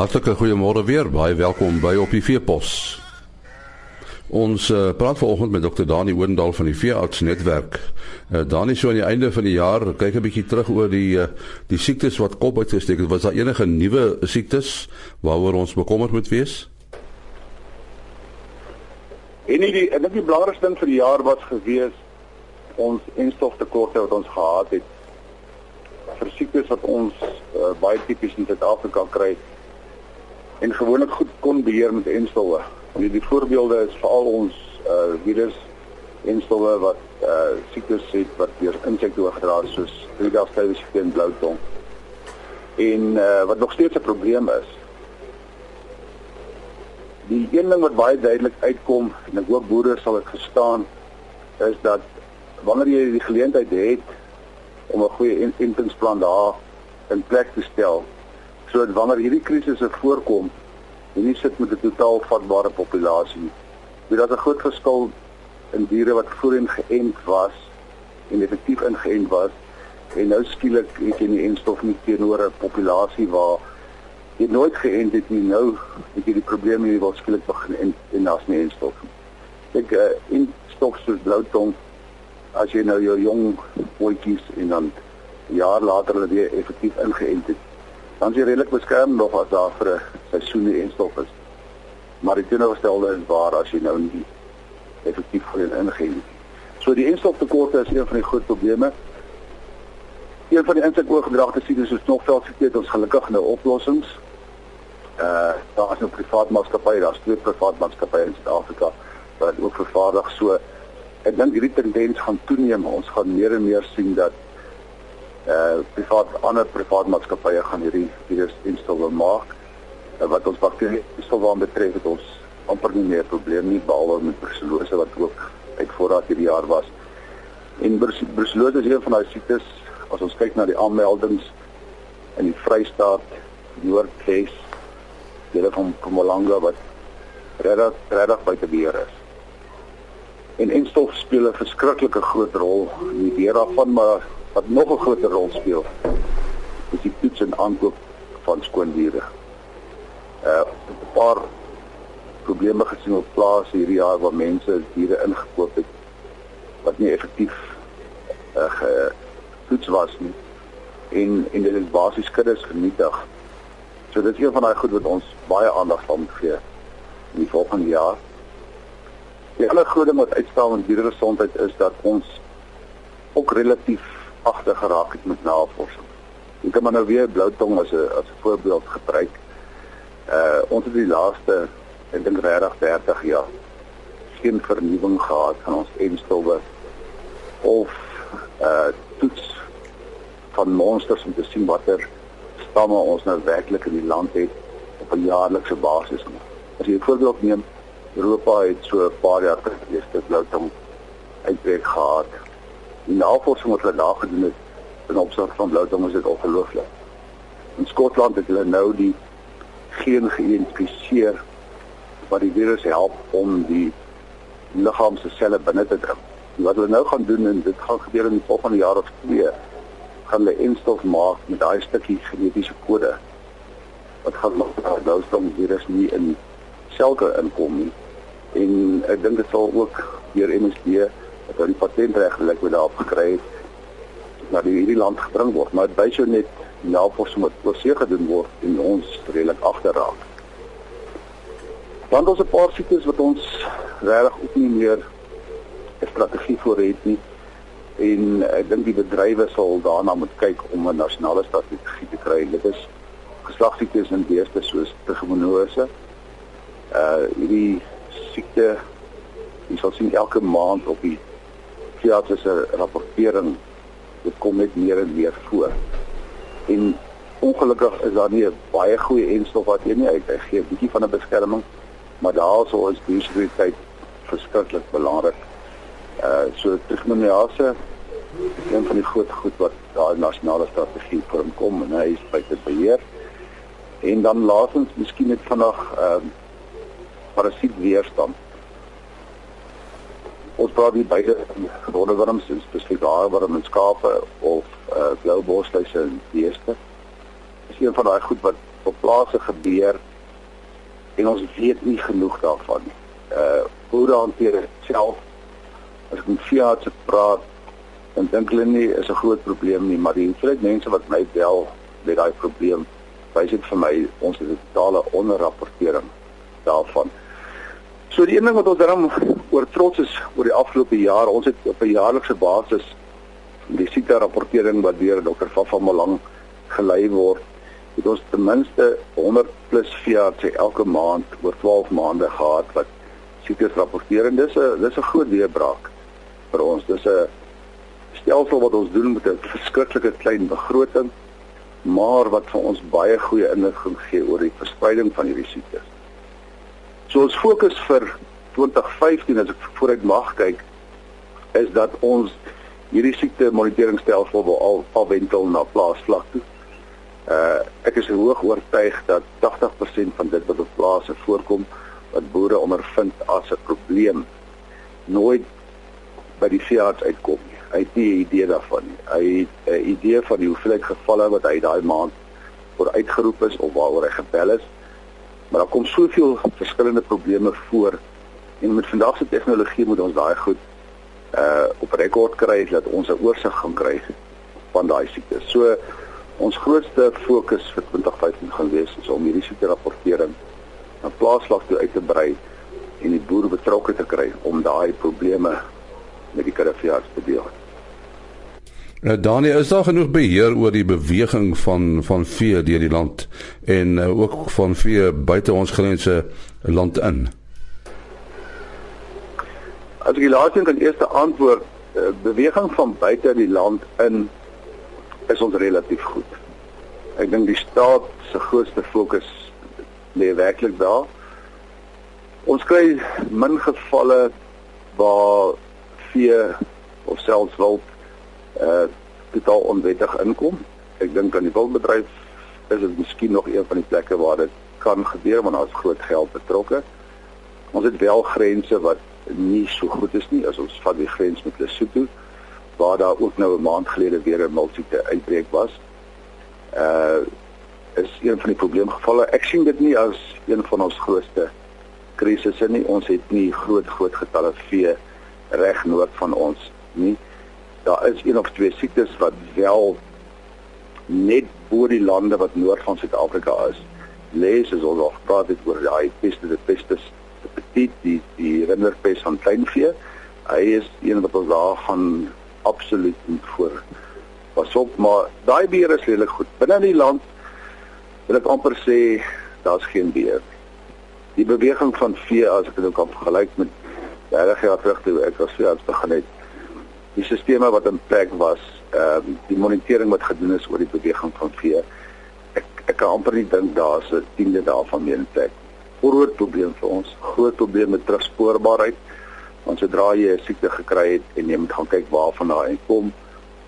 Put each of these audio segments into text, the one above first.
Hartlike goeiemôre weer. Baie welkom by op die Veepos. Ons uh, praat vanoggend met Dr. Dani Oendal van die Veearts Netwerk. Uh, Dani, so aan die einde van die jaar, kyk 'n bietjie terug oor die uh, die siektes wat kop uitgesteek het. Was daar enige nuwe siektes waaroor ons bekommerd moet wees? En die ek dink die belangrikste ding vir die jaar was gewees ons enstoftekorte wat ons gehad het vir siektes wat ons uh, baie tipies in Suid-Afrika kry en gewoonlik goed kon beheer met enstowwe. En die voorbeelde is veral ons uh virus enstowwe wat uh siektes het wat deur insekte oorgedra is soos siekte en blou tong. En uh wat nog steeds 'n probleem is. Die een ding wat baie duidelik uitkom en ek hoop boere sal dit verstaan is dat wanneer jy die geleentheid het om 'n goeie entingsplan daar in plek te stel sodat wanneer hierdie krisisse voorkom, jy nie sit met 'n totaal vatbare populasie. Dit is 'n groot verskil in diere wat voorheen geënt was en effektief ingeënt was en nou skielik het jy nie enstof nie teenoor 'n populasie waar jy nooit geënt het nie. Nou het jy die probleem hier waar skielik begin en en daar's nie enstof nie. Ek uh, in stof soos blou tong as jy nou jou jong voetjies en dan jaar later hulle weer effektief ingeënt het dan is jy redelik beskerm nog as daar vir 'n seisoen die enstof is. Maar die teenoorgestelde is waar as jy nou nie effektief vir hulle ingeen nie. So die enstoftekorte is een van die groot probleme. Een van die insekoorgedragte siektes soos knofvelsiekte het ons gelukkig nou oplossings. Uh daar is nou privaat maatskappye, daar's twee privaat maatskappye in Suid-Afrika wat ook vervaardig so ek dink hierdie tendens gaan toeneem. Ons gaan meer en meer sien dat uh privaat ander privaat maatskappye gaan hierdie virus installe maak. Uh, wat ons bakterie installe betref het ons amper nie meer probleem nie behalwe met brucellose wat ook uit voorraad hierdie jaar was. En brucellose is een van daai siektes as ons kyk na die aanmeldings in die Vrystaat, Noord-Wes, dele van Mpumalanga wat regtig regtig buite beheer is. En enstof speel 'n verskriklike groot rol in die beheer daarvan maar wat nog 'n groter rol speel is die toets en aankoop van skoon diere. Uh 'n paar probleme gesien op plaas hierdie jaar waar mense diere ingekoop het wat nie effektief uh getoets was nie en en dit is basies kuddes vernietig. So dit is een van daai goed wat ons baie aandag aan moet gee in die volgende jaar. Die ander groot ding wat uitstaan in dieregesondheid is dat ons ook relatief agter geraak het met navorsing. Ek kan maar nou weer bloutong as 'n as 'n voorbeeld gebruik. Uh ons het die laaste ek dink regtig 30 jaar geen vernuwing gehad van ons enstowwe of uh toets van monsters om te sien watter stamme ons nou werklik in die land het op 'n jaarlikse basis. As jy 'n voorbeeld neem, Europa het so 'n paar jaar terug eerste bloutong uitbreek gehad die navorsing wat hulle daar gedoen het in opsig van bloutong is dit ongelooflik. In Skotland het hulle nou die geen geïdentifiseer wat die virus help om die liggaam se selle binne te dring. Wat hulle nou gaan doen en dit gaan gebeur in die volgende jaar of twee, gaan hulle enstof maak met daai stukkie genetiese kode wat gaan maak dat bloutong virus nie in selke inkom nie. En ek dink dit sal ook deur MSD wat hulle die patentreg gelyk met daarop gekry het na die hierdie land gebring word maar dit wys jou net navorsing wat oorsee gedoen word en ons redelik agterraak. Want ons 'n paar siektes wat ons regtig ook nie meer 'n strategie vir het nie en ek dink die bedrywe sal daarna moet kyk om 'n nasionale strategie te kry. Dit is geslagsiektes in beeste soos trigomonose. Uh hierdie siekte jy sal sien elke maand op die psigiatriese rapportering dit kom net meer en meer voor. En ongelukkig is daar nie baie goeie enstof wat hier nie uit. Hy gee 'n bietjie van 'n beskerming, maar daarso is biosekuriteit verskriklik belangrik. Uh so trichomoniase is een van die groot goed wat daar nasionale strategie vir hom kom en hy is by te beheer. En dan laasens miskien net vanaand ehm uh, parasietweerstand ons praat hier beide gewone wurms spesifiek daar waar men skape of uh, blou borsluise en beeste is een van daai goed wat op plase gebeur en ons weet nie genoeg daarvan nie. Uh boere hanteer dit self. As ek met veeartse praat, dan dink hulle nie is 'n groot probleem nie, maar die hoeveelheid mense wat my bel met daai probleem, wys dit vir my ons het 'n totale onderrapportering daarvan. So die een ding wat ons daarom oor trots is oor die afgelope jaar, ons het op 'n jaarlikse basis die siekte rapportering wat deur Dr. Vafa Malang gelei word, het ons ten minste 100 plus veeartse elke maand oor 12 maande gehad wat siektes rapporteer en dis 'n dis 'n groot deurbraak vir ons. Dis 'n stelsel wat ons doen met 'n verskriklike klein begroting, maar wat vir ons baie goeie inligting gee oor die verspreiding van hierdie siektes. So ons fokus vir 2015 as ek vooruit mag kyk is dat ons hierdie siekte moniteringsstelsel wil al afwentel na plaasvlak toe. Uh ek is hoog oortuig dat 80% van dit wat op plase voorkom wat boere ondervind as 'n probleem nooit by die veearts uitkom nie. Hy het nie 'n idee daarvan nie. Hy het 'n idee van die hoeveelheid gevalle wat hy daai maand voor uitgeroep is of waaroor hy gebel is. Maar daar kom soveel verskillende probleme voor en met vandag se tegnologie moet ons daai goed uh op rekord kry dat ons 'n oorsig gaan kry van daai siektes. So ons grootste fokus vir 2015 gaan wees is om hierdie siekte rapportering na plaasvlak toe uit te brei en die boere betrokke te kry om daai probleme met die karafias te deel. Uh, Daniel, is daar genoeg beheer oor die beweging van van vee deur die land en uh, ook van vee buite ons grense land in? As ek die laaste kan eerste antwoord, uh, beweging van buite die land in is ons relatief goed. Ek dink die staat se grootste fokus lê werklik daar. Ons kry min gevalle waar vee of selfs wild uh totaal onwettig inkom. Ek dink aan die wildbedryf is dit miskien nog een van die plekke waar dit kan gebeur want daar's groot geld betrokke. Ons het wel grense wat nie so goed is nie as ons van die grens met Lesotho waar daar ook nou 'n maand gelede weer 'n multiple uitbreek was. Uh is een van die probleemgevalle. Ek sien dit nie as een van ons grootste krisisse nie. Ons het nie groot groot getalle vee reg noord van ons nie. Daar is een of twee siektes wat wel net bo die lande wat noord van Suid-Afrika is. Lees is ons al gepraat het oor daai peste de pestes petit die die renderpes van kleinvee. Hy is een wat ons daar gaan absoluut moet voor pas op maar daai beheer is redelik goed. Binne die land wil ek amper sê daar's geen beheer. Die beweging van vee as ek dit ook kan vergelyk met 30 jaar terug toe ek as veearts begin het. Die stelsels wat in plek was, ehm uh, die monitering wat gedoen is oor die beweging van vee. Ek ek kan amper nie dink daar's 'n tiende daarvan meer in plek groot probleem vir ons, groot probleem met terugspoorbaarheid. Want sodra jy 'n siekte gekry het en jy moet gaan kyk waarvan hy kom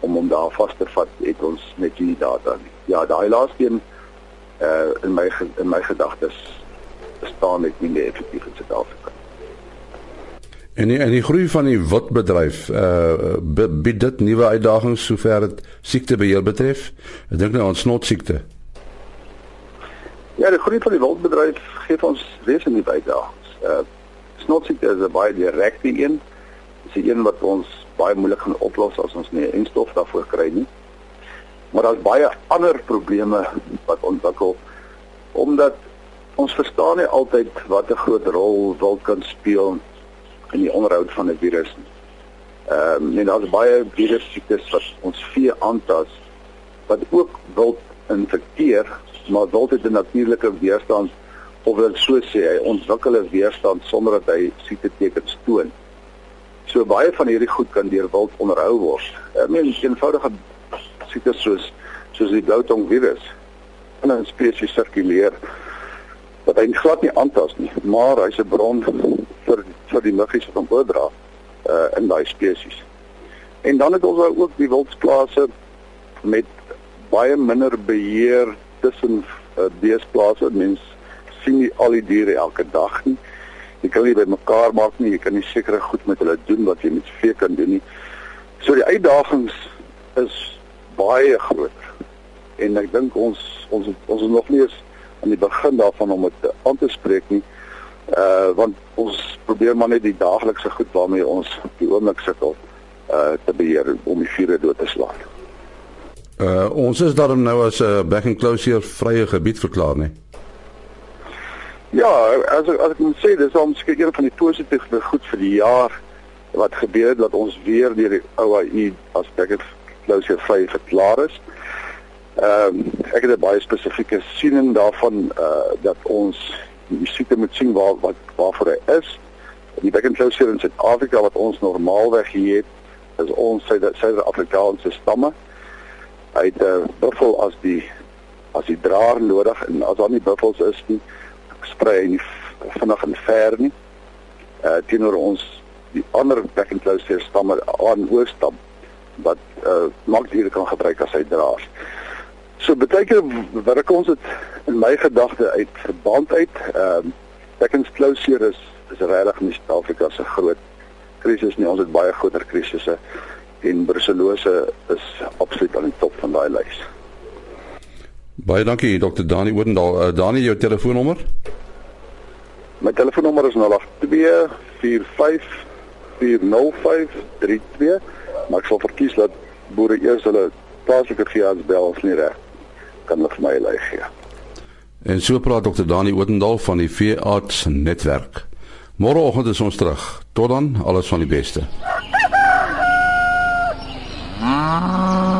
om hom daar vas te vat, het ons net nie data nie. Ja, daai laaste een uh in my in my gedagtes staan net nie effektief in Suid-Afrika. En die, en die groei van die witbedryf uh bied dit nuwe uitdagings sover dit siektebeheer betref. Ek dink nou aan snotsiekte. Ja, die groei van die wildbedryf gee ons wesentlik uitdagings. Uh snotsiekte is 'n baie direkte een. Dit is 'n een wat ons baie moeilik gaan oplos as ons nie enstof daarvoor kry nie. Maar daar's baie ander probleme wat ontwikkel omdat ons verstaan nie altyd wat 'n groot rol wild kan speel in die onderhoud van 'n virus nie. Ehm um, en daar's baie virussiektes wat ons vee aantas wat ook wild infekteer maar wild het 'n natuurlike weerstand of wil so sê hy ontwikkel 'n weerstand sonder dat hy siekte tekens toon. So baie van hierdie goed kan deur wild onderhou word. Ek meen eenvoudige siektes soos soos die bloutong virus in 'n spesies sirkuleer wat hy glad nie aantas nie, maar hy's 'n bron vir vir die muggies wat hom oordra uh in daai spesies. En dan het ons ook die wildsplase met baie minder beheer tussen uh, beesplase. Mens sien nie al die diere elke dag nie. Jy kan nie by mekaar maak nie. Jy kan nie sekere goed met hulle doen wat jy met vee kan doen nie. So die uitdagings is baie groot. En ek dink ons ons ons is nog nie eens aan die begin daarvan om dit aan te spreek nie. Uh want ons probeer maar net die daaglikse goed waarmee ons die oomblik sukkel uh te beheer om die vure dood te slaan. Uh ons is daarom nou as 'n uh, back and closure vrye gebied verklaar, nee. Ja, as as ek moet sê, dis al miskien een van die positiewe goed vir die jaar wat gebeur dat ons weer deur die OAU as back and closure vry verklaar is. Ehm um, ek het 'n baie spesifieke siening daarvan uh dat ons die siekte moet sien waar wat waarvoor hy is. Die back and closure in Suid-Afrika wat ons normaalweg hier het, is ons Suid-Afrikaanse stamme. Hy het 'n uh, buffel as die as die draer nodig en as daar nie buffels is nie, sprei hy nie vinnig en ver nie. Uh teenoor ons die ander back and closure stamme aan oorstam wat uh markdiere kan gebruik as hy draers. So baie keer werk ons dit in my gedagte uit verband uit. Ehm uh, back and closure is is regtig in Suid-Afrika se groot krisis nie. Ons het baie groter krisisse en brucellose is absoluut aan die top van daai lys. Baie dankie Dr. Dani Oudendal. Uh, Dani, jou telefoonnommer? My telefoonnommer is 082 45 40532 maar ek sal verkies dat boere eers hulle plaaslike veearts bel as nie reg kan hulle vir my lei gee. En so praat dokter Dani Oudendal van die veearts netwerk. Môreoggend is ons terug. Tot dan, alles van die beste. 啊。